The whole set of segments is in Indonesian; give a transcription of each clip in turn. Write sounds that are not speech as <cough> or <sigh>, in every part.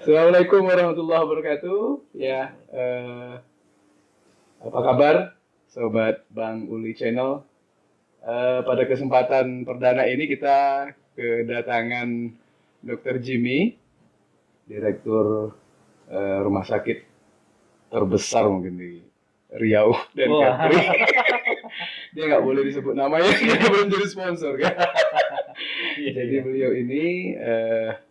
Assalamualaikum warahmatullahi wabarakatuh. Ya, eh, apa kabar, sobat Bang Uli Channel? Eh, pada kesempatan perdana ini kita kedatangan Dr. Jimmy, Direktur eh, Rumah Sakit terbesar mungkin di Riau dan Wah. Kepri. <laughs> Dia nggak boleh disebut namanya, <laughs> dia belum jadi sponsor kan. Iya, Jadi beliau ini eh,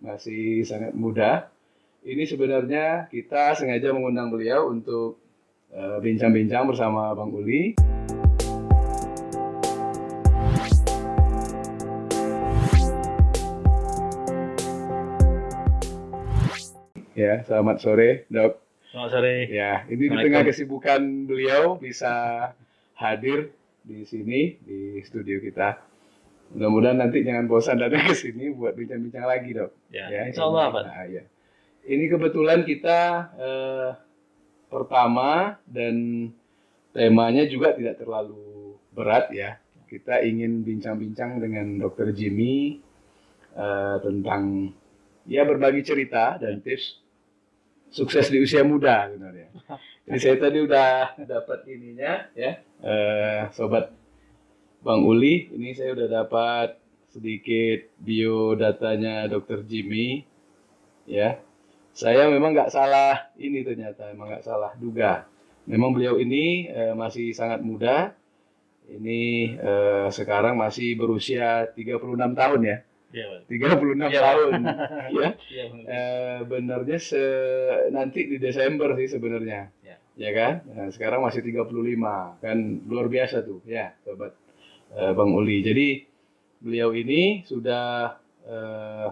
masih sangat muda. Ini sebenarnya kita sengaja mengundang beliau untuk eh, bincang-bincang bersama Bang Uli. Ya, selamat sore, Dok. Selamat sore. Ya, ini di tengah kesibukan beliau bisa hadir di sini di studio kita. Mudah-mudahan nanti jangan bosan datang ke sini buat bincang-bincang lagi, dok. Ya, insya Allah, ini, Pak. nah, ya. Ini kebetulan kita eh, pertama dan temanya juga tidak terlalu berat ya. Kita ingin bincang-bincang dengan Dr. Jimmy eh, tentang ya berbagi cerita dan tips sukses di usia muda sebenarnya. <laughs> Jadi saya tadi udah dapat ininya ya, eh, sobat Bang Uli, ini saya udah dapat sedikit biodatanya Dr. Jimmy ya. Saya memang nggak salah ini ternyata, memang nggak salah duga. Memang beliau ini eh, masih sangat muda. Ini eh, sekarang masih berusia 36 tahun ya. Iya, Pak. 36 Iya, Pak. tahun <laughs> ya. Iya, benar. Eh, benarnya se- nanti di Desember sih sebenarnya. Ya. Ya kan? Nah, sekarang masih 35. Kan luar biasa tuh, ya, sobat eh, Bang Uli. Jadi beliau ini sudah eh,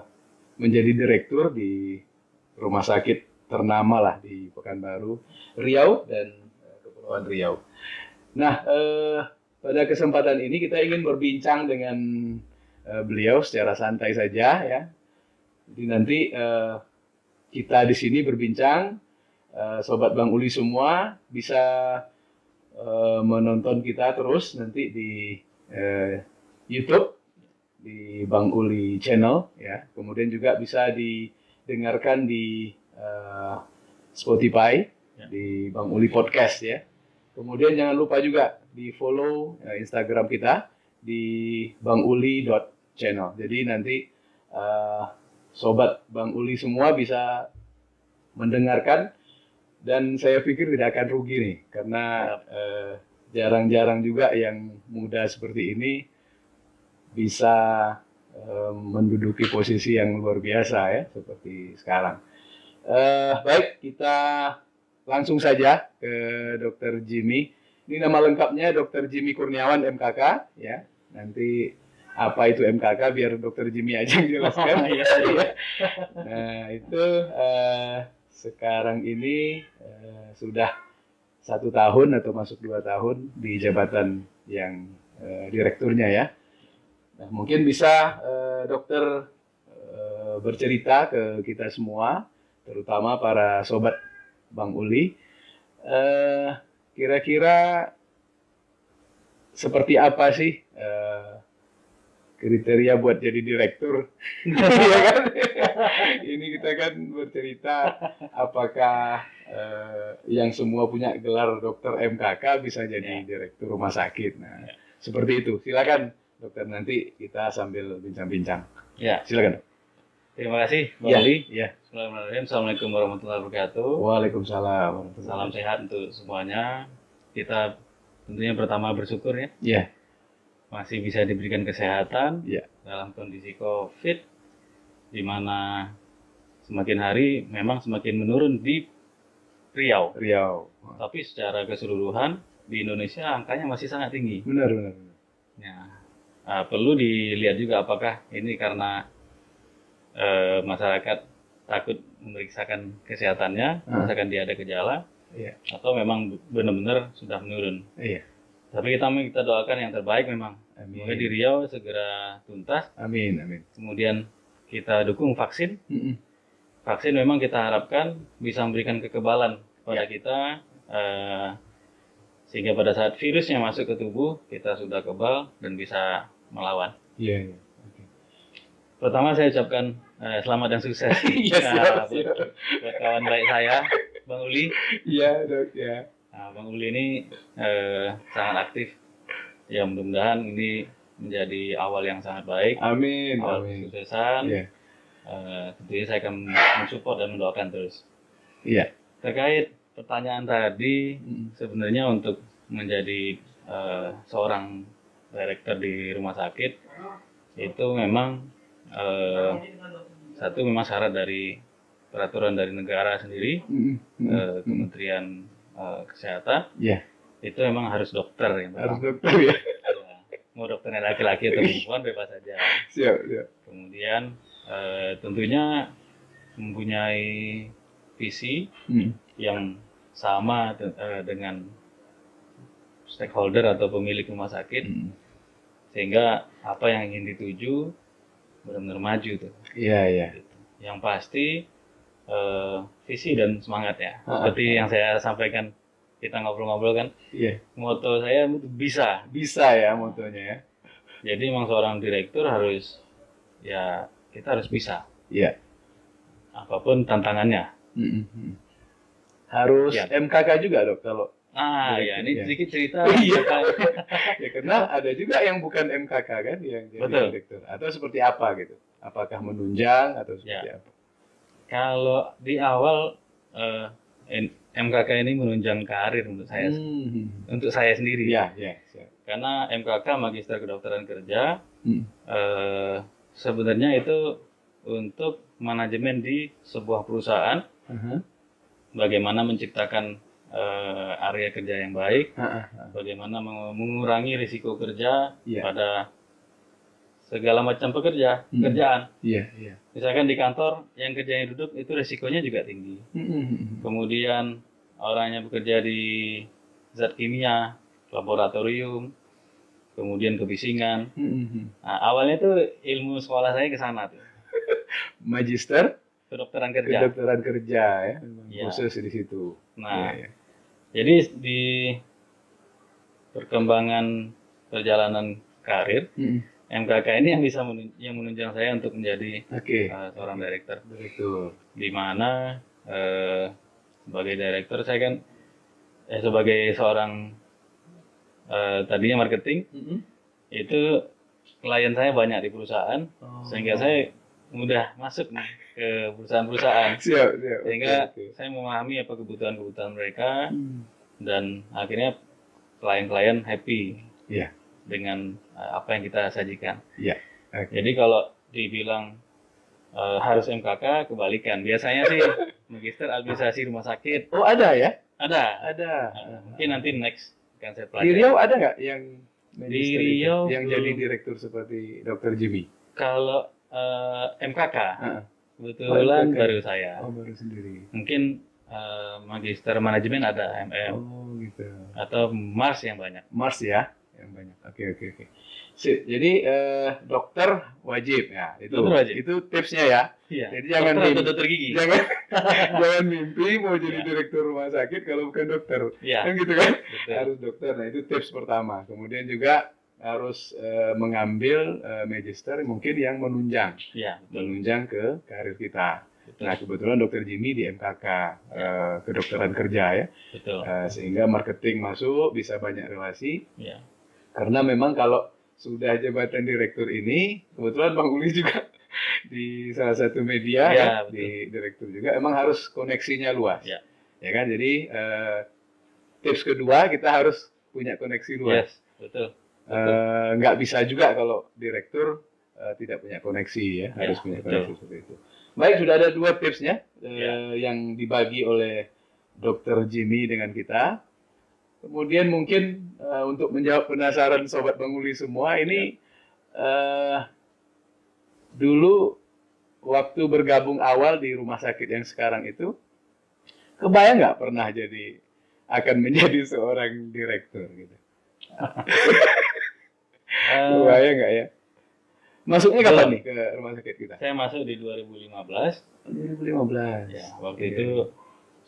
menjadi direktur di rumah sakit ternama lah di Pekanbaru, Riau dan eh, Kepulauan Riau. Nah, eh, pada kesempatan ini kita ingin berbincang dengan eh, beliau secara santai saja ya. Jadi nanti eh, kita di sini berbincang, eh, sobat Bang Uli semua bisa eh, menonton kita terus nanti di eh, YouTube di Bang Uli Channel ya. Kemudian juga bisa didengarkan di eh, Spotify Ya. di Bang Uli Podcast ya. Kemudian jangan lupa juga di follow eh, Instagram kita di banguli.channel. Jadi nanti eh, sobat Bang Uli semua bisa mendengarkan dan saya pikir tidak akan rugi nih karena eh, jarang-jarang juga yang muda seperti ini bisa eh, menduduki posisi yang luar biasa ya seperti sekarang. Eh, baik kita langsung saja ke Dr. Jimmy. Ini nama lengkapnya Dr. Jimmy Kurniawan MKK ya. Nanti apa itu MKK biar Dr. Jimmy aja yang jelaskan. Iya, Ya. nah itu eh, sekarang ini eh, sudah satu tahun atau masuk dua tahun di jabatan yang eh, direkturnya ya. Nah mungkin bisa eh, dokter eh, bercerita ke kita semua, terutama para sobat Bang Uli, kira-kira seperti apa sih kriteria buat jadi direktur? <laughs> Iya kan? Ini kita kan bercerita apakah eh, yang semua punya gelar dokter MKK bisa jadi direktur rumah sakit. Nah, seperti itu. Silakan dokter nanti kita sambil bincang-bincang. Ya, Silakan. Terima kasih, Bang Ya, Ali. ya. Bismillahirrahmanirrahim. Assalamualaikum warahmatullahi wabarakatuh. Waalaikumsalam. Salam sehat untuk semuanya. Kita tentunya pertama bersyukur ya, Ya, masih bisa diberikan kesehatan ya, dalam kondisi COVID, di mana semakin hari memang semakin menurun di Riau. Riau. Tapi secara keseluruhan di Indonesia angkanya masih sangat tinggi. Benar, benar. benar. Ya, uh, perlu dilihat juga apakah ini karena uh, masyarakat takut memeriksakan kesehatannya, Ah. misalkan dia ada gejala, Iya. atau memang benar-benar sudah menurun. Iya. Tapi kita kita doakan yang terbaik memang. Amin. Semoga di Riau segera tuntas. Amin, amin. Kemudian kita dukung vaksin. Mm-mm. Vaksin memang kita harapkan bisa memberikan kekebalan kepada Ya. kita eh, sehingga pada saat virusnya masuk ke tubuh kita sudah kebal dan bisa melawan. Iya, iya. Oke. Pertama saya ucapkan eh, selamat dan sukses <laughs> Iya, siap, Nah, buat, siap. buat kawan baik saya, Bang Uli. Iya, Dok, ya. Bang Uli ini eh, sangat aktif. Ya mudah-mudahan ini menjadi awal yang sangat baik, Amin, awal amin. kesuksesan. Iya. Eh, tentunya saya akan mensupport dan mendoakan terus. Iya. Terkait pertanyaan tadi, Mm. sebenarnya untuk menjadi eh, seorang direktur di rumah sakit itu memang eh, satu memang syarat dari peraturan dari negara sendiri, Mm, mm, eh. Kementerian eh, Kesehatan Iya, itu memang harus dokter yang harus dokter ya. Ya. <laughs> Mau dokternya laki-laki atau perempuan bebas saja. Siap, siap. Kemudian eh, tentunya mempunyai visi Mm. yang sama de- eh, dengan stakeholder atau pemilik rumah sakit Mm. sehingga apa yang ingin dituju benar-benar maju tuh. Iya, iya. Yang pasti eh, visi dan semangat ya. Ah, Seperti yang saya sampaikan kita ngobrol-ngobrol kan, Iya, moto saya itu bisa. bisa ya motonya ya. Jadi memang seorang direktur harus ya kita harus bisa Iya. apa pun tantangannya. Mm, mm. Harus Ya. MKK juga dok kalau Ah ya ini ya. sedikit cerita. Iya. tentang- <laughs> ya karena ada juga yang bukan MKK kan yang jadi Betul. direktur atau seperti apa gitu. Apakah menunjang atau seperti Ya. apa? Kalau di awal eh, N- MKK ini menunjang karir untuk saya Hmm. untuk saya sendiri. Iya, iya. siap. Karena MKK Magister Kedokteran Kerja Hmm. eh, sebenarnya itu untuk manajemen di sebuah perusahaan Aha. bagaimana menciptakan eh, area kerja yang baik, ah, ah. bagaimana meng- mengurangi risiko kerja Iya. pada segala macam pekerja, Hmm. kerjaan. Iya, iya. Misalkan di kantor yang kerjanya duduk itu risikonya juga tinggi. Hmm, hmm, hmm. Kemudian orangnya bekerja di zat kimia, laboratorium, kemudian kebisingan. Hmm, hmm, hmm. Nah, awalnya tuh ilmu sekolah saya ke sana tuh, <laughs> Magister kedokteran kerja. kedokteran kerja ya, Iya. khusus di situ. Nah, Iya, iya. jadi di perkembangan perjalanan karir, Hmm, MKK ini yang bisa menun- yang menunjang saya untuk menjadi Oke. uh, seorang direktur. Direktur. Di mana eh, sebagai direktur saya kan eh, sebagai seorang eh, tadinya marketing Hmm. itu klien saya banyak di perusahaan Oh. sehingga saya mudah masuk nih ke perusahaan-perusahaan <laughs> siap, siap. sehingga Oke, oke. saya memahami apa kebutuhan-kebutuhan mereka Hmm. dan akhirnya klien-klien happy Iya. Dengan uh, apa yang kita sajikan. Iya. Oke. Jadi kalau dibilang uh, harus MKK kebalikan. Biasanya sih <laughs> magister administrasi rumah sakit Oh ada ya? ada. Ada. Ada. Mungkin nanti next akan saya Di pelajari. Riau ada nggak yang Di? Riau yang belum. jadi direktur seperti Dr. Jimmy? Kalau uh, MKK Heeh. kebetulan MKK. baru saya. Oh baru sendiri. Mungkin uh, magister manajemen ada MM Oh gitu. atau Mars yang banyak. Mars ya yang banyak. Oke oke oke. Sip. Jadi eh, dokter wajib ya itu. Dokter wajib. Itu tipsnya ya. Iya. Jadi jangan Dokter mimpi. dokter gigi. <laughs> Jangan <laughs> jangan mimpi mau jadi Iya. direktur rumah sakit kalau bukan dokter. Iya. Kan gitu kan? betul. Harus dokter. Nah itu tips pertama. Kemudian juga harus eh, mengambil eh, magister mungkin yang menunjang, Iya, betul. menunjang ke karir kita. Betul. Nah kebetulan dokter Jimmy di MKK eh, kedokteran kerja ya, Betul. Eh, sehingga marketing masuk bisa banyak relasi. Iya. Karena memang kalau sudah jabatan direktur ini, kebetulan Bang Uli juga <laughs> di salah satu media Ya, ya, betul. di direktur juga, emang harus koneksinya luas. Ya. Ya kan, jadi eh, tips kedua kita harus punya koneksi luas. Yes, betul. Eh, nggak bisa juga kalau direktur eh, tidak punya koneksi ya, Ya, harus punya betul. koneksi seperti itu. Baik, sudah ada dua tipsnya eh, Ya. yang dibagi oleh Dr. Jimmy dengan kita. Kemudian mungkin eh, untuk menjawab penasaran sobat Bang Uli semua ini eh, dulu waktu bergabung awal di rumah sakit yang sekarang itu kebayang nggak pernah jadi akan menjadi <laughs> seorang direktur gitu. Eh, Kebayang nggak ya? Masuknya kapan Belum. nih ke rumah sakit kita? saya masuk di 2015. 2015. Ya, waktu Oke. itu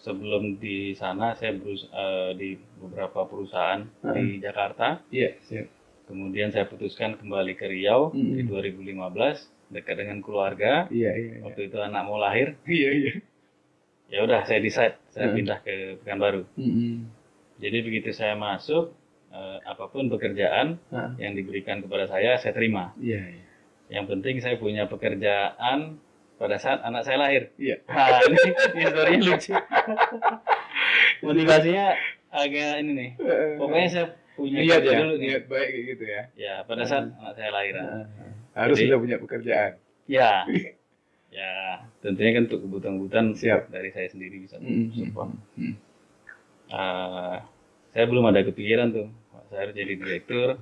sebelum di sana saya berus eh, di beberapa perusahaan Heeh. di Jakarta. Iya, siap. Kemudian saya putuskan kembali ke Riau di Mm-mm. 2015 dekat dengan keluarga. Iya, iya. iya. Waktu itu anak mau lahir, Iya, iya. ya udah saya decide saya Hmm. pindah ke Pekanbaru. Mm-mm. Jadi begitu saya masuk, eh, apa pun pekerjaan Ah, yang diberikan kepada saya, saya terima. Iya, iya. Yang penting saya punya pekerjaan pada saat anak saya lahir. Iya. <laughs> Nah, ini historinya lucu. <laughs> Motivasinya agak ini nih. Pokoknya saya punya niat ya, dulu niat baik kayak gitu ya. Ya, pada saat anak saya lahir. Ah, Harus Jadi- sudah punya pekerjaan. Ya. <laughs> Ya, tentunya kan untuk kebutuhan-kebutuhan Siap. dari saya sendiri bisa Mm-mm. support. Mm. Eh, saya belum ada kepikiran tuh. Saya harus jadi direktur.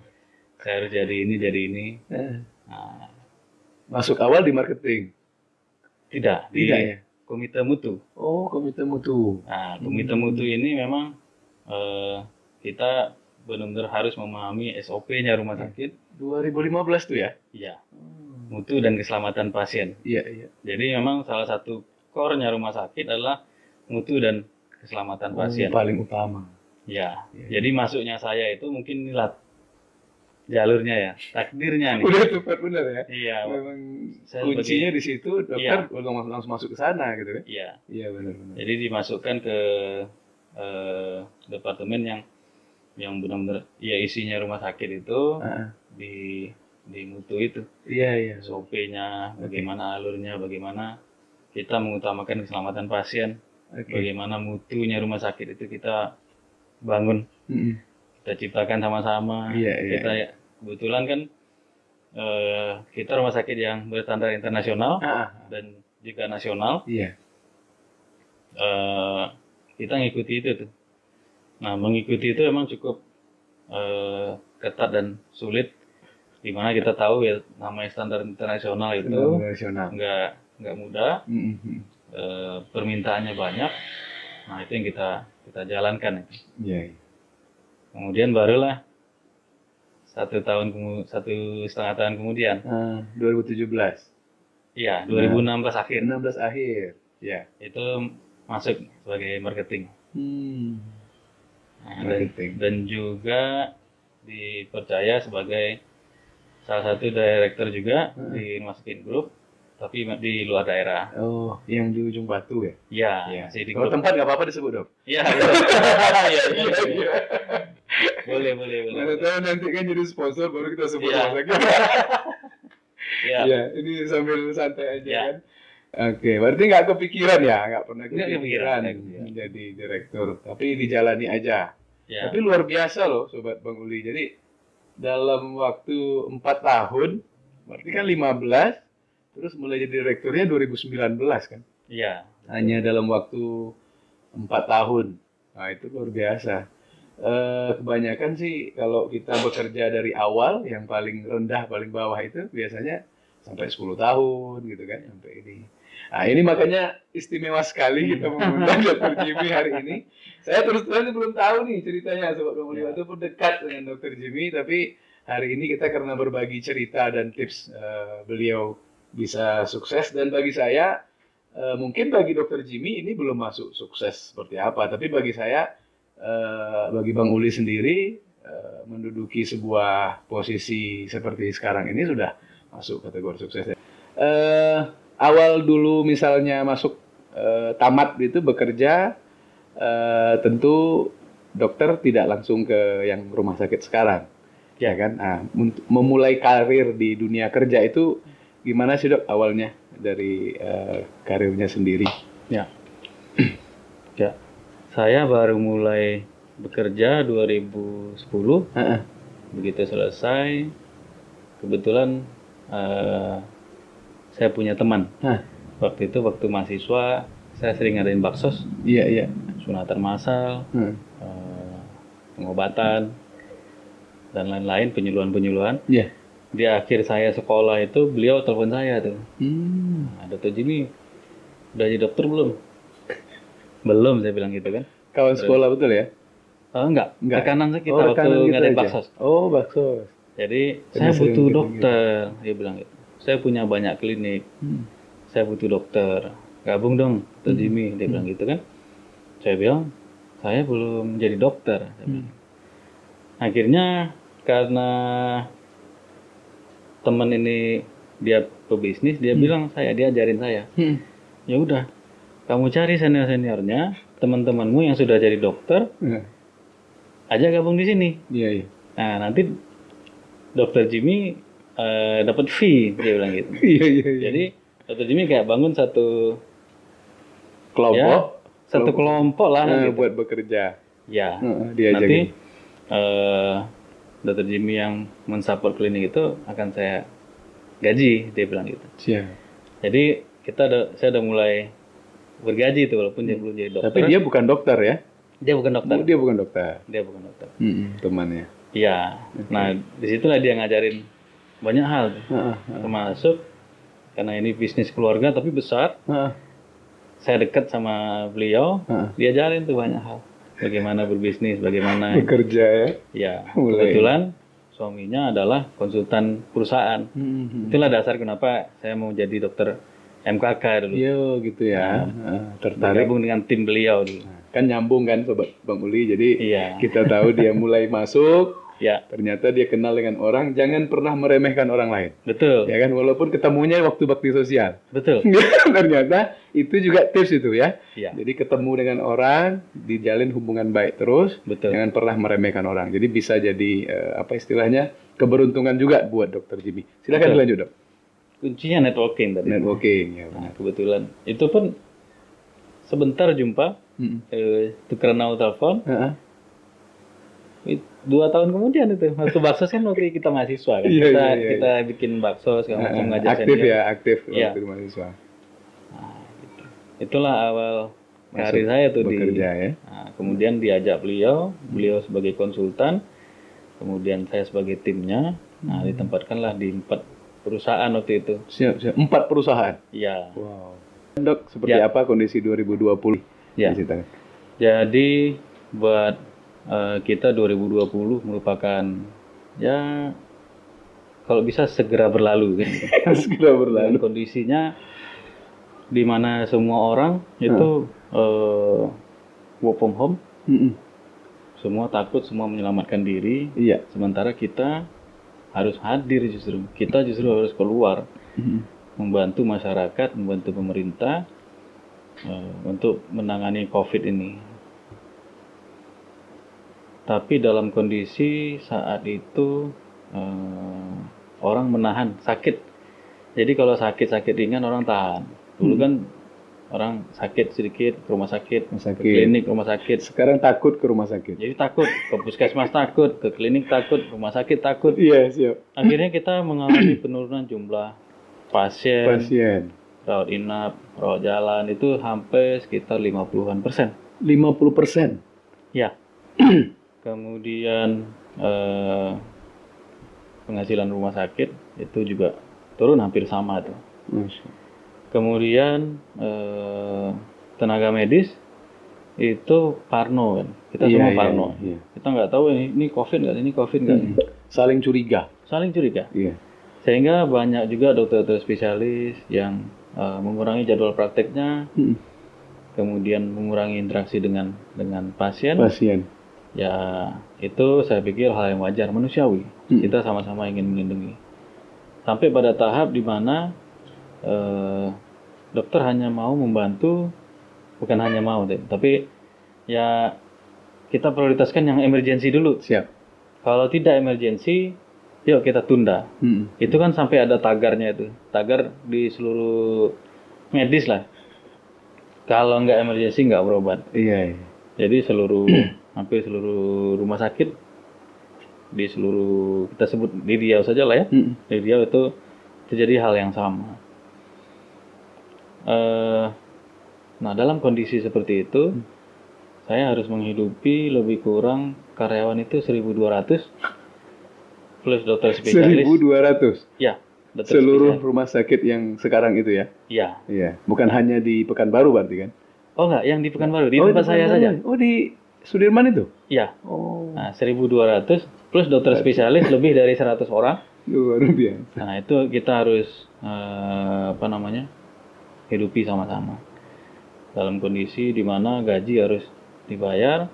Saya harus jadi ini, jadi ini. Nah, Masuk awal di marketing. Tidak, di Tidak ya? komite mutu. Oh, komite mutu. Nah, komite Hmm. mutu ini memang eh, kita benar-benar harus memahami SOP-nya rumah Hmm. sakit. 2015 tuh ya? Iya, mutu dan keselamatan pasien. Iya, iya. Jadi memang salah satu core-nya rumah sakit adalah mutu dan keselamatan pasien. Oh, paling utama. Ya, Iya. jadi masuknya saya itu mungkin jalurnya ya, takdirnya nih. Udah tepat benar ya. Iya, Memang Saya kuncinya di situ dokter Iya. langsung, langsung masuk ke sana gitu kan. iya. Iya benar benar. Jadi dimasukkan ke eh, departemen yang yang benar-benar ya isinya rumah sakit itu Ah, di di mutu itu. iya iya. SOP-nya, bagaimana alurnya, bagaimana kita mengutamakan keselamatan pasien, Oke. bagaimana mutunya rumah sakit itu kita bangun, Mm-mm. kita ciptakan sama-sama. Iya, iya. Kita ya, kebetulan kan eh, kita rumah sakit yang berstandar internasional Ah, ah, dan juga nasional. iya. eh, kita ngikuti itu tuh. Nah, mengikuti itu emang cukup eh, ketat dan sulit di mana kita tahu ya namanya standar internasional itu Internasional. nggak nggak mudah Mm-mm. eh, permintaannya banyak nah itu yang kita kita jalankan itu. Iya. iya. kemudian barulah satu tahun satu setengah tahun kemudian Ah, 2017. iya 2016 akhir 16 akhir. Ya. itu masuk sebagai marketing Hmm. Nah, dan, Marketing. dan juga dipercaya sebagai salah satu director juga Hmm. di rumah sakit grup tapi di luar daerah Oh, yang di ujung batu ya? ya Iya. di Kalau tempat nggak apa-apa disebut dok. ya betul. <laughs> Iya, iya, iya. Boleh boleh boleh tahu nanti kan jadi sponsor baru kita sebut Iya. rumah sakit. ya Iya, ini sambil santai aja Iya. kan. Oke, berarti nggak kepikiran ya, nggak pernah kepikiran, kepikiran, menjadi direktur, tapi dijalani aja. ya Tapi luar biasa loh, sobat Bang Uli. Jadi dalam waktu empat tahun, berarti kan 15, terus mulai jadi direkturnya 2019 kan? ya Hanya dalam waktu empat tahun. Nah itu luar biasa. Eh, kebanyakan sih kalau kita bekerja dari awal, yang paling rendah, paling bawah itu biasanya sampai 10 tahun gitu kan, sampai ini. Nah ini makanya istimewa sekali kita mengundang <laughs> Dr. Jimmy hari ini. Saya terus terang belum tahu nih ceritanya Sobat Bang Ya. itu pun dekat dengan Dr. Jimmy, tapi hari ini kita karena berbagi cerita dan tips eh, beliau bisa sukses dan bagi saya eh, mungkin bagi Dr. Jimmy ini belum masuk sukses seperti apa, tapi bagi saya eh, bagi Bang Uli sendiri eh, menduduki sebuah posisi seperti sekarang ini sudah masuk kategori sukses. Eh, awal dulu misalnya masuk eh, tamat itu bekerja eh, tentu dokter tidak langsung ke yang rumah sakit sekarang ya kan? Nah, memulai karir di dunia kerja itu gimana sih dok awalnya dari eh, karirnya sendiri? Ya. <clears throat> Ya saya baru mulai bekerja 2010 Heeh. begitu selesai kebetulan eh, saya punya teman waktu itu waktu mahasiswa saya sering ngadain baksos iya iya sunatan massal Hmm. eh, pengobatan dan lain-lain penyuluhan-penyuluhan Iya. di akhir saya sekolah itu beliau telepon saya tuh Hmm. nah, dokter Jimmy udah jadi dokter belum belum saya bilang gitu kan kawan sekolah betul ya oh, enggak, Enggak. rekanan saya kita Oh, waktu gitu ngadain aja. baksos oh baksos jadi Karena saya butuh gitu-gitu. dokter dia bilang gitu saya punya banyak klinik Hmm. saya butuh dokter gabung dong dokter Hmm. Jimmy dia bilang gitu kan saya bilang saya belum jadi dokter Hmm. akhirnya karena teman ini dia pebisnis dia bilang saya dia ajarin saya Hmm. ya udah kamu cari senior seniornya teman-temanmu yang sudah jadi dokter Nah, aja gabung di sini Iya, iya. nah nanti dokter Jimmy eh, dapat fee dia bilang gitu <laughs> Iya, iya, iya. jadi dokter Jimmy kayak bangun satu kelompok ya satu kelompok lah eh, gitu. buat bekerja. ya Heeh, dia nanti eh dokter Jimmy yang mensupport klinik itu akan saya gaji dia bilang gitu Siap. jadi kita ada saya udah mulai bergaji itu walaupun dia belum jadi dokter Tapi dia bukan dokter ya? dia bukan dokter Dia bukan dokter. dia bukan dokter Mm-mm, temannya. iya nah di situlah dia ngajarin banyak hal tuh. Heeh, termasuk karena ini bisnis keluarga tapi besar heeh, saya dekat sama beliau heeh. diajarin tuh banyak hal bagaimana berbisnis bagaimana <laughs> Bekerja ya. ya Mulai. kebetulan suaminya adalah konsultan perusahaan Mm-mm. itulah dasar kenapa saya mau jadi dokter MKK dulu Iya gitu ya. Heeh, tertarik. bergabung dengan tim beliau dulu Kan nyambung kan sobat Bang Uli. Jadi iya kita tahu dia mulai masuk. ya Ternyata dia kenal dengan orang. Jangan pernah meremehkan orang lain. betul Ya kan walaupun ketemunya waktu bakti sosial. betul <laughs> Ternyata itu juga tips itu ya. ya Jadi ketemu dengan orang, dijalin hubungan baik terus, betul jangan pernah meremehkan orang. Jadi bisa jadi eh, apa istilahnya keberuntungan juga buat Dokter Jimmy. Silakan Betul. dilanjut dok. Kuncinya networking tadi Networking ya. nah, kebetulan itu pun sebentar jumpa Mm-mm. eh, tukeran nomor telepon dua tahun kemudian itu waktu bakso kan waktu kita mahasiswa kan Iya, kita iya, iya, kita bikin bakso segala macam Heeh. ngajak aktif senior. ya, aktif Iya. waktu di mahasiswa. itulah awal Masuk karir saya tuh di Bekerja ya. Nah, kemudian diajak beliau, beliau sebagai konsultan, kemudian saya sebagai timnya. Nah, Hmm. ditempatkanlah di empat perusahaan waktu itu. Siap, siap. Empat perusahaan. Ya, Wow. Dok, seperti Ya. apa kondisi 2020? ya. Jadi buat eh, kita 2020 merupakan ya kalau bisa segera berlalu kan. <laughs> Segera berlalu. Dan kondisinya di mana semua orang itu eh, work from home, Mm-mm. semua takut, semua menyelamatkan diri. Iya. Sementara kita harus hadir justru. Kita justru harus keluar Mm-mm. membantu masyarakat, membantu pemerintah eh, untuk menangani COVID ini. Tapi dalam kondisi saat itu eh, orang menahan sakit. Jadi kalau sakit-sakit ringan orang tahan. Dulu kan orang sakit sedikit ke rumah sakit, Rumah ke sakit. klinik rumah sakit. Sekarang takut ke rumah sakit. Jadi takut, ke puskesmas takut, ke klinik takut, rumah sakit takut. Iya, siap. Akhirnya kita mengalami penurunan jumlah pasien, Pasien. rawat inap, rawat jalan itu hampir sekitar 50-an persen. 50 persen. Ya. <clears throat> Kemudian eh, penghasilan rumah sakit itu juga turun hampir sama tuh. Kemudian eh, tenaga medis itu parno kan. Kita Iya, semua iya, parno. iya. Kita nggak tahu ini, ini covid nggak, ini covid nggak. Mm. Saling curiga. Saling curiga. Iya. Sehingga banyak juga dokter-dokter spesialis yang eh, mengurangi jadwal prakteknya, Mm. kemudian mengurangi interaksi dengan dengan pasien. Pasien. Ya itu saya pikir hal yang wajar, manusiawi. Mm. Kita sama-sama ingin melindungi. Sampai pada tahap di mana eh, dokter hanya mau membantu, bukan hanya mau, deh, tapi ya kita prioritaskan yang emergensi dulu. Siap. Kalau tidak emergensi, yuk kita tunda. Mm. Itu kan sampai ada tagarnya itu. Tagar di seluruh medis lah. Kalau nggak emergensi nggak berobat. Iya, iya. Jadi seluruh <clears throat> hampir seluruh rumah sakit di seluruh kita sebut di Riau saja lah ya. Mm. Di Riau itu terjadi hal yang sama. Eh, nah dalam kondisi seperti itu, saya harus menghidupi lebih kurang karyawan itu 1.200 plus dokter spesialis. 1200. Ya, dokter Seluruh rumah sakit yang sekarang itu ya. Ya. Iya. Bukan hanya di Pekanbaru berarti kan? Oh enggak, yang di Pekanbaru, di Oh, tempat di saya saja. Oh, di Sudirman itu? Ya. Oh. Nah, 1200 plus dokter spesialis <laughs> lebih dari 100 orang. Luar biasa. Nah, itu kita harus eh, apa namanya? Hidupi sama-sama. Dalam kondisi di mana gaji harus dibayar.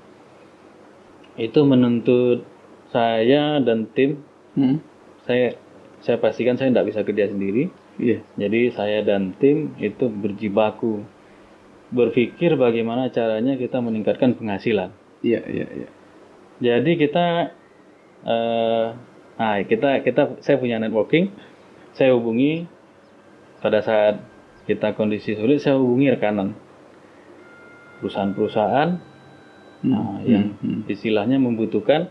Itu menuntut saya dan tim Mm. saya saya pastikan saya tidak bisa kerja sendiri. Iya. Jadi saya dan tim itu berjibaku berpikir bagaimana caranya kita meningkatkan penghasilan. Iya, iya, iya. Jadi kita eh nah kita kita saya punya networking, saya hubungi pada saat kita kondisi sulit saya hubungi rekanan perusahaan-perusahaan nah, yang hmm. istilahnya membutuhkan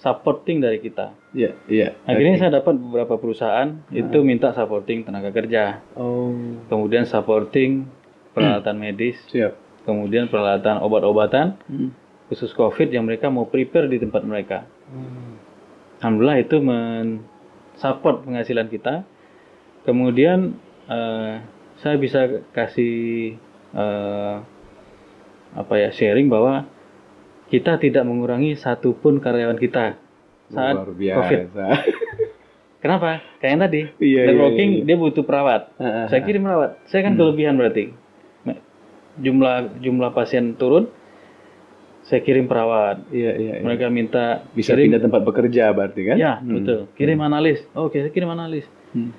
supporting dari kita. Iya, iya. Akhirnya saya dapat beberapa perusahaan itu minta supporting tenaga kerja, Oh, kemudian supporting peralatan medis, siap. kemudian peralatan obat-obatan Hmm. khusus COVID yang mereka mau prepare di tempat mereka. Alhamdulillah itu mensupport penghasilan kita. Kemudian eh, saya bisa kasih eh, apa ya sharing bahwa kita tidak mengurangi satupun karyawan kita saat Luar biasa. COVID. <laughs> Kenapa? Kayak yang tadi. Iya, iya, Networking iya. dia butuh perawat. Ah, ah, Saya kirim perawat. Saya kan kelebihan berarti. Jumlah jumlah pasien turun, saya kirim perawat. Iya, iya, iya. Mereka minta Bisa kirim pindah tempat bekerja berarti kan? Ya, betul. Kirim analis. Oke, saya kirim analis. Hmm.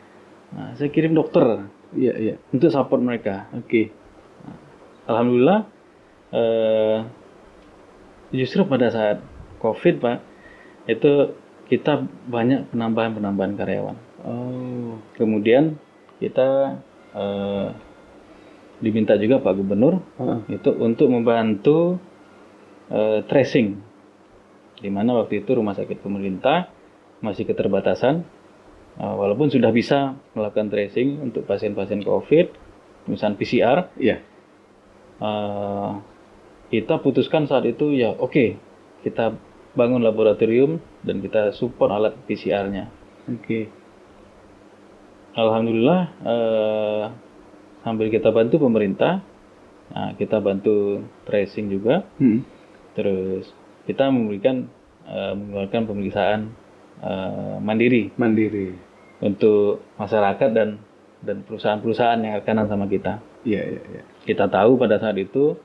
Nah, saya kirim dokter Iya, iya. untuk support mereka. Oke. Alhamdulillah, eh, justru pada saat COVID, Pak, itu kita banyak penambahan-penambahan karyawan. Oh. Kemudian kita eh, diminta juga Pak Gubernur Heeh. itu untuk membantu eh, tracing, di mana waktu itu rumah sakit pemerintah masih keterbatasan, walaupun sudah bisa melakukan tracing untuk pasien-pasien COVID, misalnya PCR, Iya. eh, kita putuskan saat itu ya oke kita bangun laboratorium dan kita support alat PCR-nya. Oke. Alhamdulillah eh, sambil kita bantu pemerintah, nah, kita bantu tracing juga, Hmm. terus kita memberikan eh, mengeluarkan pemeriksaan eh, mandiri Mandiri. untuk masyarakat dan dan perusahaan-perusahaan yang rekanan sama kita. Iya, iya, iya. Kita tahu pada saat itu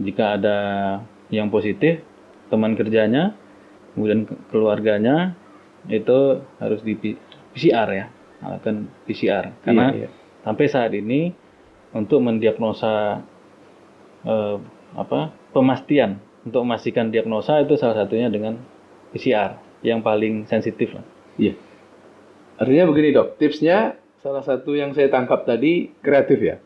jika ada yang positif teman kerjanya, kemudian ke- keluarganya itu harus di PCR ya, melakukan PCR. Karena Iya, iya. sampai saat ini untuk mendiagnosa eh, apa pemastian untuk memastikan diagnosa itu salah satunya dengan PCR yang paling sensitif lah. Iya. Artinya begini dok, tipsnya salah satu yang saya tangkap tadi kreatif ya.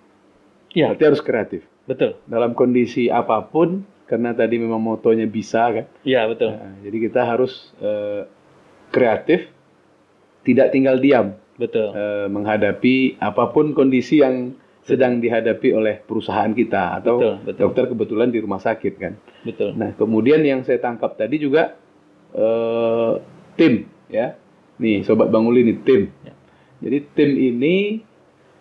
Iya, Berarti harus kreatif. betul. Dalam kondisi apa pun, karena tadi memang motonya bisa kan. Iya, betul. Nah, jadi kita harus eh, kreatif, tidak tinggal diam Betul. eh, menghadapi apa pun kondisi yang sedang dihadapi oleh perusahaan kita atau Betul, betul. dokter kebetulan di rumah sakit kan. Betul. Nah, kemudian yang saya tangkap tadi juga eh, tim, ya. Nih, sobat Bang Uli nih tim. Ya. Jadi tim ini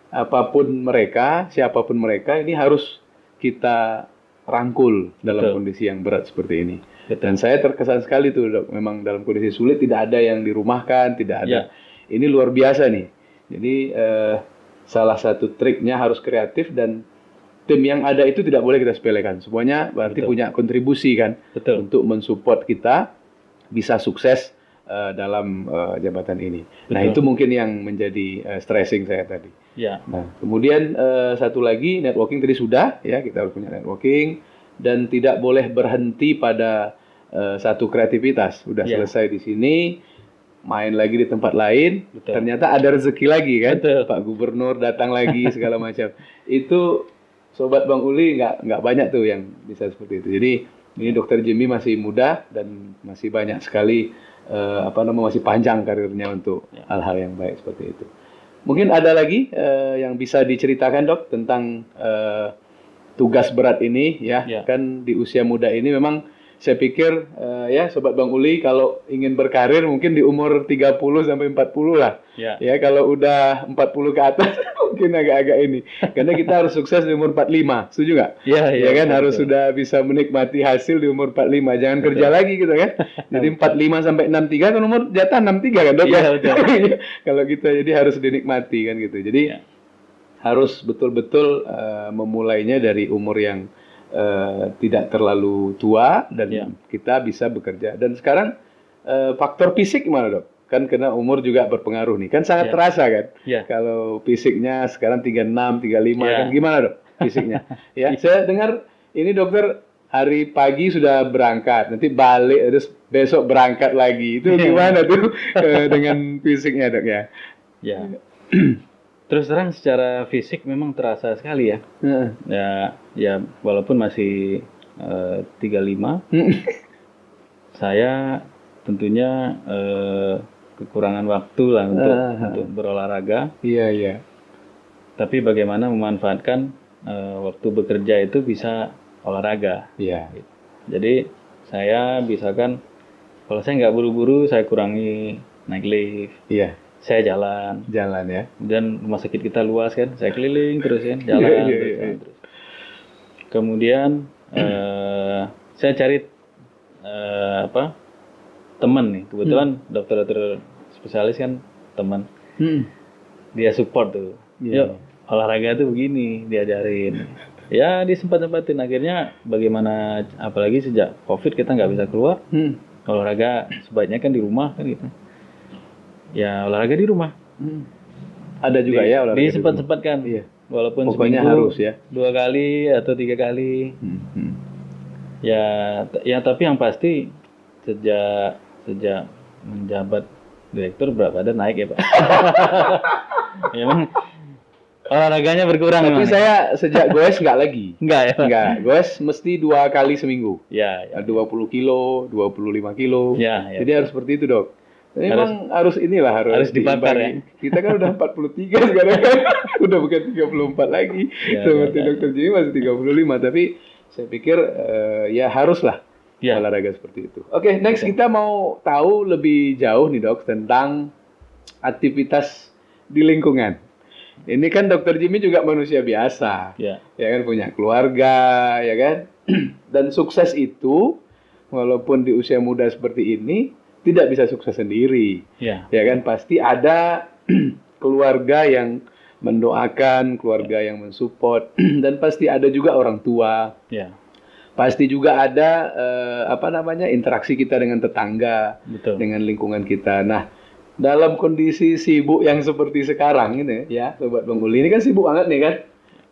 apa pun mereka, siapa pun mereka, ini harus kita rangkul dalam Betul. kondisi yang berat seperti ini. Betul. Dan saya terkesan sekali tuh, dok. Memang dalam kondisi sulit tidak ada yang dirumahkan, tidak ada. Ya. Ini luar biasa nih. Jadi eh, salah satu triknya harus kreatif dan tim yang ada itu tidak boleh kita sepelekan. Semuanya berarti Betul. punya kontribusi kan Betul. untuk mensupport kita bisa sukses eh, dalam eh, jabatan ini. Nah Betul. itu mungkin yang menjadi eh, stressing saya tadi. Ya, Nah kemudian eh, satu lagi networking tadi sudah ya kita harus punya networking dan tidak boleh berhenti pada eh, satu kreativitas. Sudah Ya. selesai di sini main lagi di tempat lain. Betul. Ternyata ada rezeki lagi kan. Betul. Pak Gubernur datang lagi <laughs> segala macam. Itu sobat Bang Uli nggak nggak banyak tuh yang bisa seperti itu. Jadi ini Dokter Jimmy masih muda dan masih banyak sekali eh, apa namanya masih panjang karirnya untuk Ya. hal-hal yang baik seperti itu. Mungkin ada lagi eh, yang bisa diceritakan dok tentang eh, tugas berat ini ya. Ya. Kan di usia muda ini memang saya pikir eh, ya sobat Bang Uli kalau ingin berkarir mungkin di umur 30 sampai 40 lah. ya, Ya kalau udah 40 ke atas <laughs> mungkin agak-agak ini. Karena kita harus sukses di umur 45. Setuju nggak? ya, Ya, kan betul. harus sudah bisa menikmati hasil di umur 45. Jangan kerja lagi gitu kan. Jadi 45 sampai 63 kan umur jatah 63 kan, Dok? Iya, ya? betul. <laughs> Kalau kita jadi harus dinikmati kan gitu. Jadi Ya. harus betul-betul eh, memulainya dari umur yang eh, tidak terlalu tua dan Ya. kita bisa bekerja. Dan sekarang eh, faktor fisik gimana, Dok? kan karena umur juga berpengaruh nih. Kan sangat Ya. terasa kan. Ya. Kalau fisiknya sekarang 36, 35 Ya. kan gimana dok fisiknya? <laughs> ya, saya dengar ini dokter hari pagi sudah berangkat, nanti balik terus besok berangkat lagi. Itu Ya. gimana tuh eh, dengan fisiknya dok ya? Ya. <clears throat> Terus terang secara fisik memang terasa sekali ya. Heeh. Ya, ya walaupun masih eh, 35, <laughs> saya tentunya eh, kekurangan waktu lah untuk Ah. untuk berolahraga. Iya iya. Tapi bagaimana memanfaatkan eh, waktu bekerja itu bisa olahraga. Iya. Jadi saya misalkan kalau saya nggak buru-buru saya kurangi naik lift, Iya. Saya jalan. Jalan ya. Dan rumah sakit kita luas kan, saya <laughs> keliling terus kan, jalan Iya, iya, terus, iya. jalan terus. Kemudian eh, saya cari eh, apa teman nih, kebetulan Hmm. dokter-dokter spesialis kan teman, Hmm. dia support tuh. Iya. Yuk olahraga tuh begini diajarin. Ya disempat-sempatin akhirnya bagaimana apalagi sejak covid kita nggak bisa keluar Hmm. olahraga sebaiknya kan di rumah kan gitu. Ya olahraga di rumah. Hmm. Ada juga Di- ya olahraga. di rumah. Disempat-sempatkan. Iya. Walaupun Pokoknya seminggu harus ya. dua kali atau tiga kali. Hmm. Hmm. Ya, ya tapi yang pasti sejak sejak menjabat direktur berat badan naik ya pak. <laughs> Ya, Emang olahraganya berkurang Tapi memang. saya sejak goes nggak lagi. <laughs> enggak ya. Pak? Enggak, goes mesti dua kali seminggu. Ya, ya. 20 kilo, 25 kilo. Ya, ya. Jadi harus seperti itu dok. Memang harus, inilah harus, harus dibakar diimbangi. Kita kan udah 43 sekarang kan. <laughs> udah bukan 34 lagi. Ya, Seperti ya, ya. dokter Jimmy masih 35. Tapi saya pikir eh, ya haruslah Ya. olahraga seperti itu. Oke, next kita mau tahu lebih jauh nih dok tentang aktivitas di lingkungan. Ini kan dokter Jimmy juga manusia biasa Ya. ya kan punya keluarga ya kan <clears throat> dan sukses itu walaupun di usia muda seperti ini tidak bisa sukses sendiri Ya. ya kan pasti ada <clears throat> keluarga yang mendoakan keluarga yang mensupport <clears throat> dan pasti ada juga orang tua Ya. pasti juga ada eh, apa namanya interaksi kita dengan tetangga Betul. dengan lingkungan kita. Nah, dalam kondisi sibuk yang seperti sekarang ini ya, sobat Bang Uli ini kan sibuk banget nih kan.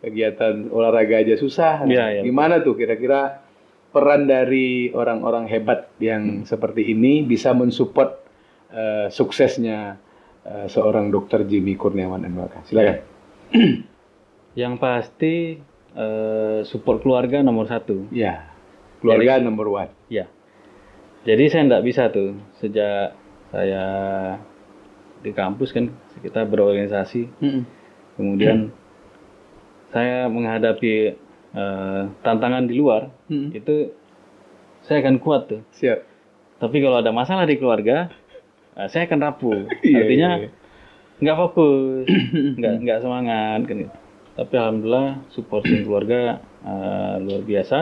Kegiatan olahraga aja susah. Iya, iya. Gimana tuh kira-kira peran dari orang-orang hebat yang seperti ini bisa mensupport eh, suksesnya eh, seorang dokter Jimmy Kurniawan NWK. Silakan. <clears throat> Yang pasti eh, support keluarga nomor satu. Ya. Keluarga number one. Ya. Jadi saya nggak bisa tuh sejak saya di kampus kan kita berorganisasi, kemudian saya menghadapi eh, tantangan di luar Hmm. itu saya akan kuat tuh. Siap. Tapi kalau ada masalah di keluarga, eh, saya akan rapuh. <laughs> Iya, Artinya iya, iya. nggak fokus, <coughs> nggak nggak semangat kan. gitu. Tapi alhamdulillah supporting keluarga eh, luar biasa.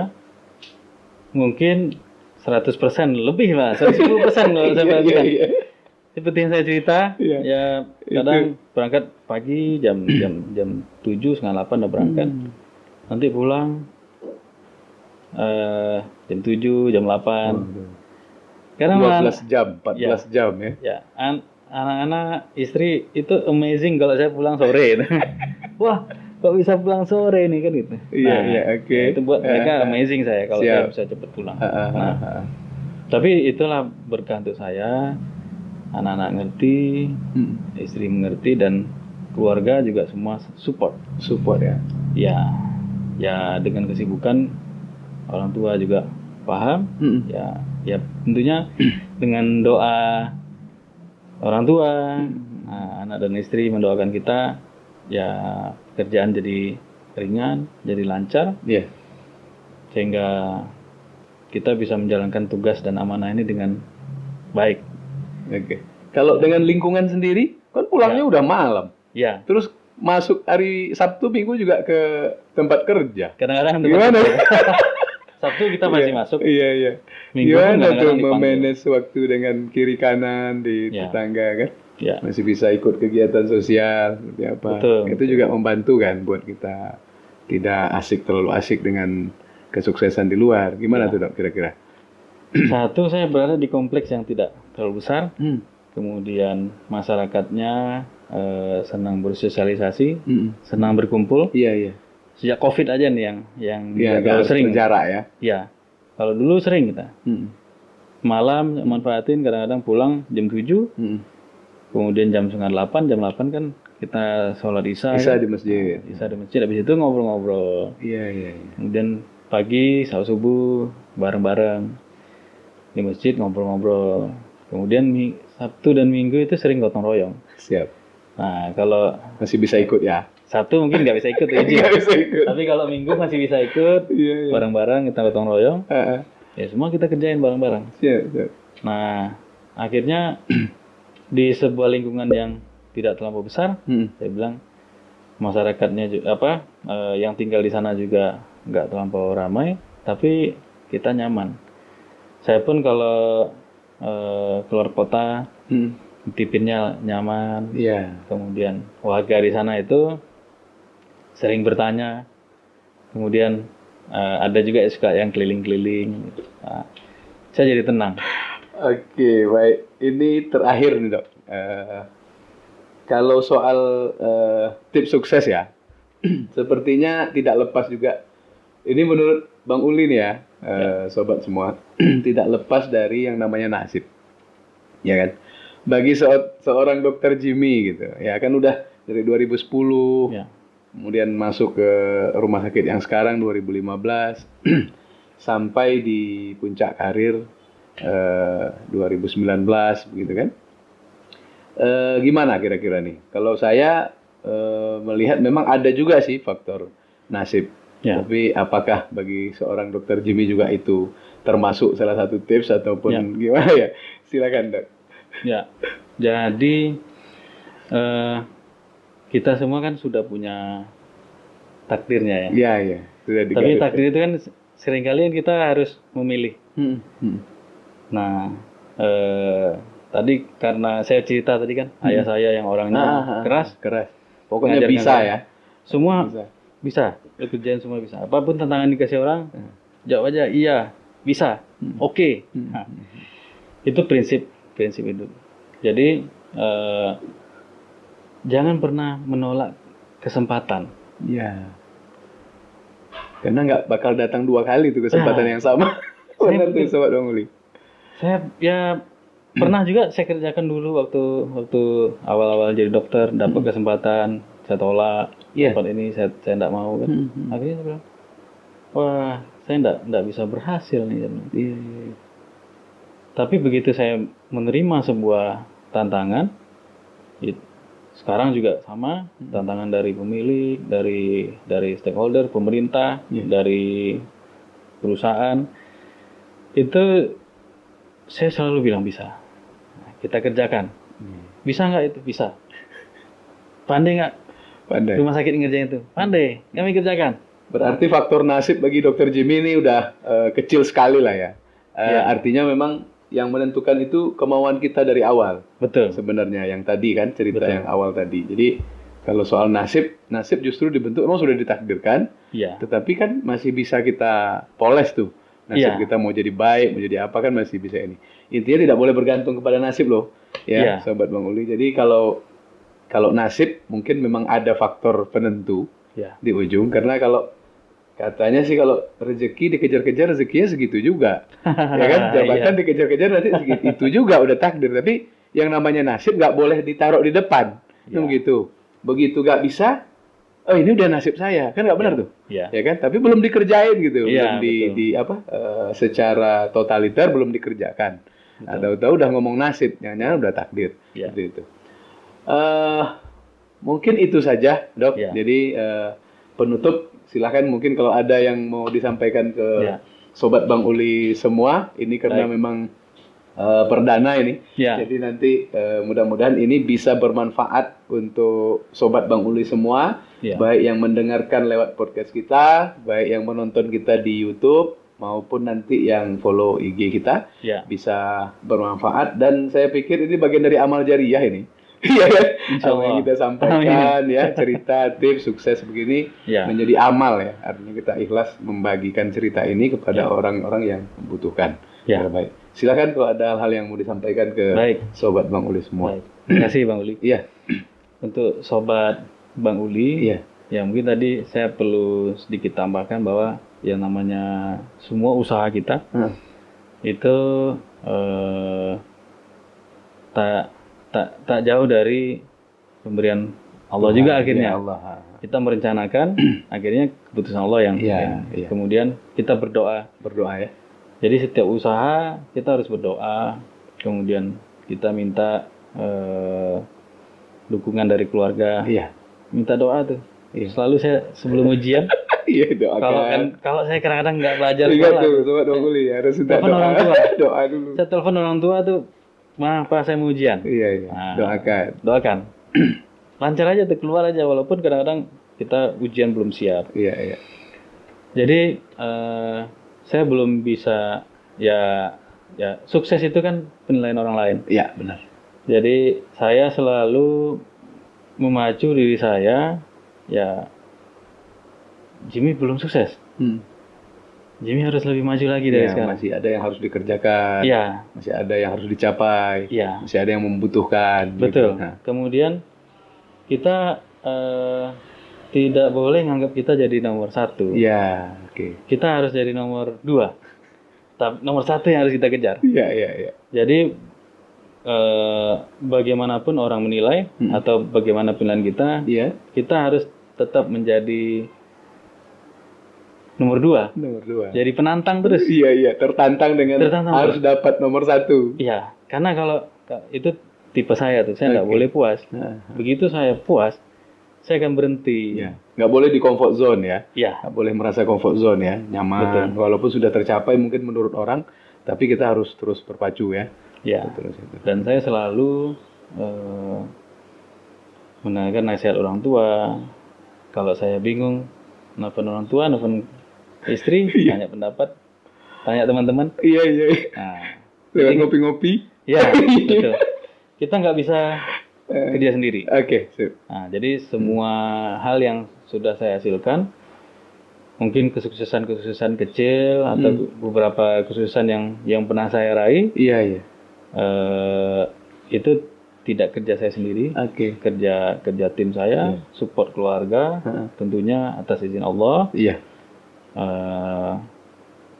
Mungkin 100% lebih lah, 110% kalau <laughs> saya Iya, iya, perhatikan. iya. Seperti yang saya cerita, Iya. ya kadang berangkat pagi jam jam jam 7 setengah 8 udah berangkat. Hmm. Nanti pulang eh jam 7, jam 8. Karena malah- 12 jam, 14 jam ya. Ya, an- anak-anak istri itu amazing kalau saya pulang sore. <laughs> Wah, kok bisa pulang sore nih kan gitu. Iya, iya, oke. Itu buat mereka Eh, amazing saya kalau siap. saya bisa cepat pulang. Ah, ah, ah, Nah, ah. tapi itulah berkah untuk saya. Anak-anak ngerti, Hmm. istri mengerti dan keluarga juga semua support. Support ya. Ya, ya dengan kesibukan orang tua juga paham. Hmm. Ya, ya tentunya <clears throat> dengan doa orang tua, nah, anak dan istri mendoakan kita, ya kerjaan jadi ringan, jadi lancar, Iya. sehingga kita bisa menjalankan tugas dan amanah ini dengan baik. Oke. Kalau dengan lingkungan sendiri, kan pulangnya udah malam. Ya, Terus masuk hari Sabtu Minggu juga ke tempat kerja. kadang-kadang Gimana? <laughs> Sabtu kita masih masuk, Iya, iya. Minggu Gimana tuh memanage waktu dengan kiri kanan di Ya. tetangga kan? Ya, Masih bisa ikut kegiatan sosial seperti apa. Betul, Itu juga membantu kan buat kita tidak asik terlalu asik dengan kesuksesan di luar. Gimana Ya. tuh dok kira-kira? satu saya berada di kompleks yang tidak terlalu besar, Hmm. Kemudian masyarakatnya eh, senang bersosialisasi, Mm-mm. senang berkumpul. Iya iya. Sejak COVID aja nih yang yang Iya, nggak harus sering. jarak ya. Ya, kalau dulu sering kita Mm-mm. malam manfaatin kadang-kadang pulang jam 7 Mm-mm. kemudian jam setengah 8 jam 8 kan kita sholat isya Bisa ya. di masjid. isya di masjid habis itu ngobrol-ngobrol Iya iya. iya. kemudian pagi saat subuh bareng-bareng di masjid ngobrol-ngobrol kemudian Sabtu dan Minggu itu sering gotong royong Siap. nah kalau Masih bisa ikut ya? Sabtu mungkin nggak bisa ikut <laughs> ya, bisa ikut. tapi kalau Minggu masih bisa ikut Iya iya. bareng-bareng kita gotong royong Ah, ah. ya semua kita kerjain bareng-bareng Siap siap. Nah, akhirnya <clears throat> di sebuah lingkungan yang tidak terlalu besar, Mm. saya bilang masyarakatnya juga apa eh, yang tinggal di sana juga nggak terlampau ramai, tapi kita nyaman. Saya pun kalau eh, keluar kota, Mm. tipinnya nyaman. Iya. Kemudian warga di sana itu sering bertanya. Kemudian eh, ada juga yang suka yang keliling-keliling. Nah, saya jadi tenang. Oke, baik. Ini terakhir nih dok. Eh, kalau soal eh, tips sukses ya, <clears throat> sepertinya tidak lepas juga. Ini menurut Bang Uli nih ya, eh, sobat semua, <clears throat> tidak lepas dari yang namanya nasib, ya kan? Bagi se- seorang dokter Jimmy gitu, ya kan udah dari 2010, Ya. kemudian masuk ke rumah sakit yang sekarang 2015 <clears throat> sampai di puncak karir eh, 2019 begitu kan? Eh, gimana kira-kira nih? Kalau saya eh, melihat memang ada juga sih faktor nasib Ya. tapi apakah bagi seorang dokter Jimmy juga itu termasuk salah satu tips ataupun Ya. gimana ya silakan dok Ya, jadi eh, kita semua kan sudah punya takdirnya ya. ya ya sudah Tapi takdir itu kan sering kali kita harus memilih. Hmm, hmm. Nah, eh, tadi karena saya cerita tadi kan ayah saya yang orangnya Ah, ah, ah, keras, keras pokoknya bisa saya. ya semua bisa bisa, kerjaan semua bisa. Apa pun tantangan dikasih orang, Hmm. jawab aja iya, bisa, Hmm. oke. Hmm. Nah, itu prinsip prinsip itu. Jadi eh, jangan pernah menolak kesempatan. Ya. Karena nggak bakal datang dua kali tuh kesempatan Ah. yang sama. <laughs> Saya Benar tuh sobat Bang Uli. Saya ya pernah juga saya kerjakan dulu waktu waktu awal-awal jadi dokter dapat kesempatan saya tolak Iya. tempat ini saya saya tidak mau kan. Hmm, hmm. Akhirnya saya bilang wah saya tidak tidak bisa berhasil nih. Saya bilang. Iya, iya. Tapi begitu saya menerima sebuah tantangan, it- sekarang juga sama tantangan dari pemilik, dari dari stakeholder, pemerintah, Iya. dari perusahaan, itu saya selalu bilang bisa. Kita kerjakan. Bisa nggak itu? Bisa. Pandai nggak Pandai. rumah sakit ngerjain itu? Pandai. Kami kerjakan. Berarti faktor nasib bagi dokter Jimmy ini udah eh, kecil sekali lah ya. Eh, Iya. Artinya memang yang menentukan itu kemauan kita dari awal Betul. sebenarnya yang tadi kan cerita Betul. yang awal tadi. Jadi kalau soal nasib, nasib justru dibentuk memang sudah ditakdirkan, Iya. tetapi kan masih bisa kita poles tuh. Nasib Iya. kita mau jadi baik, mau jadi apa kan masih bisa ini. Intinya tidak boleh bergantung kepada nasib loh. Ya, Iya. sobat Bang Uli. Jadi kalau kalau nasib mungkin memang ada faktor penentu Ya. di ujung karena kalau katanya sih kalau rezeki dikejar-kejar rezekinya segitu juga. <laughs> ya kan? Jabatan Iya. dikejar-kejar nanti segitu itu juga udah takdir, tapi yang namanya nasib nggak boleh ditaruh di depan. Iya. Begitu. Begitu nggak bisa, oh ini udah nasib saya. Kan nggak benar tuh Iya. ya kan tapi belum dikerjain gitu belum Iya, di, betul. di apa eh, secara totaliter belum dikerjakan nah, tahu-tahu udah ngomong nasib nyanyi udah takdir Iya. seperti itu Eh, mungkin itu saja dok Iya. jadi eh, penutup silahkan mungkin kalau ada yang mau disampaikan ke Iya. sobat bang Uli semua ini karena Baik. memang eh, perdana ini Ya. jadi nanti eh, mudah-mudahan ini bisa bermanfaat untuk sobat Bang Uli semua, Ya. baik yang mendengarkan lewat podcast kita, baik yang menonton kita di YouTube maupun nanti yang follow IG kita Ya. bisa bermanfaat dan saya pikir ini bagian dari amal jariah ini. Iya kan? Apa yang kita sampaikan ya, cerita, tips, sukses begini Ya. menjadi amal ya. Artinya kita ikhlas membagikan cerita ini kepada Ya. orang-orang yang membutuhkan. Ya. baik. Silakan kalau ada hal-hal yang mau disampaikan ke Baik. sobat Bang Uli semua. Baik. Terima kasih Bang Uli. Iya, Untuk sobat Bang Uli, iya, ya mungkin tadi saya perlu sedikit tambahkan bahwa yang namanya semua usaha kita Hmm. itu eh, tak tak tak jauh dari pemberian Allah juga akhirnya. Ya Allah. Kita merencanakan, <clears throat> akhirnya keputusan Allah yang Iya, yang- iya. kemudian kita berdoa. Berdoa ya. Jadi setiap usaha kita harus berdoa, kemudian kita minta eh, dukungan dari keluarga, Iya. minta doa tuh. Iya. Selalu saya sebelum ujian, <laughs> Iya doakan. kalau kan kalau saya kadang-kadang nggak belajar Ingat sekolah, tuh, sobat Bang Uli harus minta doa. orang tua. <laughs> doa dulu. saya telepon orang tua tuh, ma pak saya mau ujian, Iya, iya. Nah. Doakan. doakan. <clears throat> Lancar aja tuh keluar aja, walaupun kadang-kadang kita ujian belum siap. Iya, iya. Jadi eh, saya belum bisa ya ya sukses itu kan penilaian orang lain. Iya, benar. Jadi saya selalu memacu diri saya ya Jimmy belum sukses. Hmm. Jimmy harus lebih maju lagi dari Iya, sekarang. masih ada yang harus dikerjakan. Iya, Masih ada yang harus dicapai. iya, Masih ada yang membutuhkan. betul. Gitu. Nah, Kemudian kita eh, tidak boleh nganggap kita jadi nomor satu. Iya, oke. Kita harus jadi nomor dua. Tapi nomor satu yang harus kita kejar. Iya, iya, iya. Jadi eh, bagaimanapun orang menilai Hmm. atau bagaimana pilihan kita, Iya. kita harus tetap menjadi nomor dua. Nomor dua. Jadi penantang terus. Iya, iya. Tertantang dengan Tertantang harus dapat nomor satu. Iya, karena kalau itu tipe saya tuh, saya nggak Oke. boleh puas. Nah, Begitu saya puas, saya akan berhenti. Iya. Nggak boleh di comfort zone ya. Iya, Nggak boleh merasa comfort zone ya. Nyaman. Betul. Walaupun sudah tercapai mungkin menurut orang, tapi kita harus terus berpacu ya. iya. Terus. Dan saya selalu eh, mendengarkan nasihat orang tua. Kalau saya bingung, nelfon orang tua, nelfon istri, <laughs> tanya pendapat, tanya teman-teman. Iya, iya. <laughs> iya. Nah, Lewat ngopi-ngopi. ya betul. Kita nggak bisa kerja sendiri. Oke, sip. Nah, jadi semua hal yang sudah saya hasilkan, mungkin kesuksesan-kesuksesan kecil atau beberapa kesuksesan yang yang pernah saya raih, Iya, iya. eh, itu tidak kerja saya sendiri, Oke. kerja kerja tim saya, support keluarga, Heeh. tentunya atas izin Allah. Iya. Eh,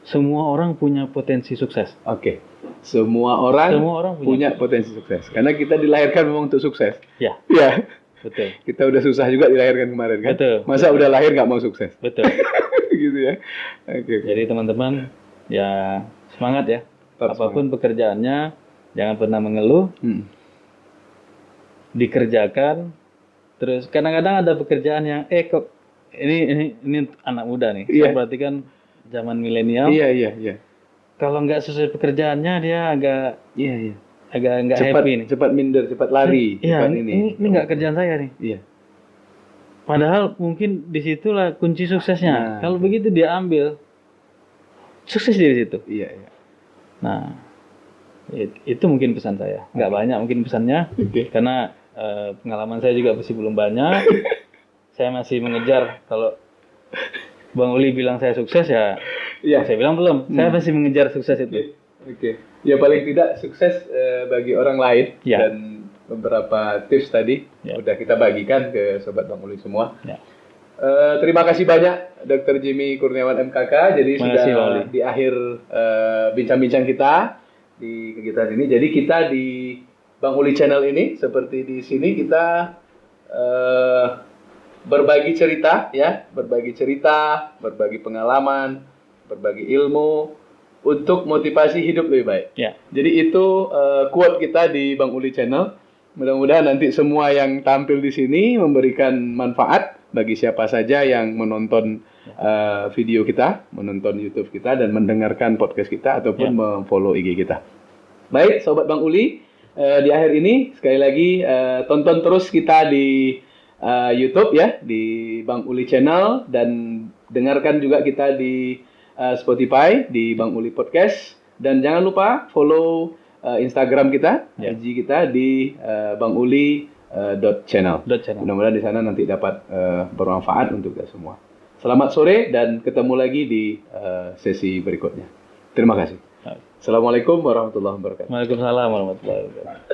semua orang punya potensi sukses. Oke. Semua orang Semua orang punya. punya potensi sukses. Karena kita dilahirkan memang untuk sukses. Ya, Iya. <laughs> betul, Kita udah susah juga dilahirkan kemarin kan. Betul. Masa udah lahir nggak mau sukses? betul. <laughs> gitu ya. Oke. Jadi teman-teman ya semangat ya. Tetap Apa pun pekerjaannya, jangan pernah mengeluh, Hmm. dikerjakan. Terus kadang-kadang ada pekerjaan yang eh kok ini ini ini anak muda nih. Iya. Saya perhatikan zaman milenial. Iya, iya, iya. Kalau nggak sesuai pekerjaannya dia agak Iya, iya. agak nggak happy nih. cepat minder, cepat lari. Iya, cepat ini, ini. nggak kerjaan saya nih. Iya. Padahal mungkin di situlah kunci suksesnya. Nah. Kalau begitu dia ambil, sukses dari situ. Iya, iya. Nah, it- itu mungkin pesan saya. Nggak banyak mungkin pesannya, Oke. karena eh, pengalaman saya juga masih belum banyak. <laughs> saya masih mengejar. Kalau Bang Uli bilang saya sukses ya, Iya. saya bilang belum. Saya masih mengejar sukses itu. Oke. Ya paling tidak sukses eh, bagi orang lain Ya. dan beberapa tips tadi Ya. udah kita bagikan ke sobat Bang Uli semua. Ya. Eh, terima kasih banyak Dr. Jimmy Kurniawan MKK. Jadi Terima sudah kasih, di akhir eh, bincang-bincang kita di kegiatan ini. Jadi kita di Bang Uli Channel ini seperti di sini kita eh, berbagi cerita ya, berbagi cerita, berbagi pengalaman, berbagi ilmu untuk motivasi hidup lebih baik. Ya, Jadi itu eh, quote kita di Bang Uli Channel. Mudah-mudahan nanti semua yang tampil di sini memberikan manfaat bagi siapa saja yang menonton eh, video kita, menonton YouTube kita dan mendengarkan podcast kita ataupun Ya. memfollow IG kita. Baik, sobat Bang Uli, eh, di akhir ini sekali lagi eh, tonton terus kita di eh, YouTube ya, di Bang Uli Channel dan dengarkan juga kita di eh, Spotify di Bang Uli Podcast dan jangan lupa follow eh, Instagram kita, Ya. IG kita di eh, Bang Uli eh, dot channel. dot channel. Mudah-mudahan di sana nanti dapat eh, bermanfaat untuk kita semua. Selamat sore dan ketemu lagi di eh, sesi berikutnya. Terima kasih. Assalamualaikum warahmatullahi wabarakatuh. Waalaikumsalam warahmatullahi wabarakatuh.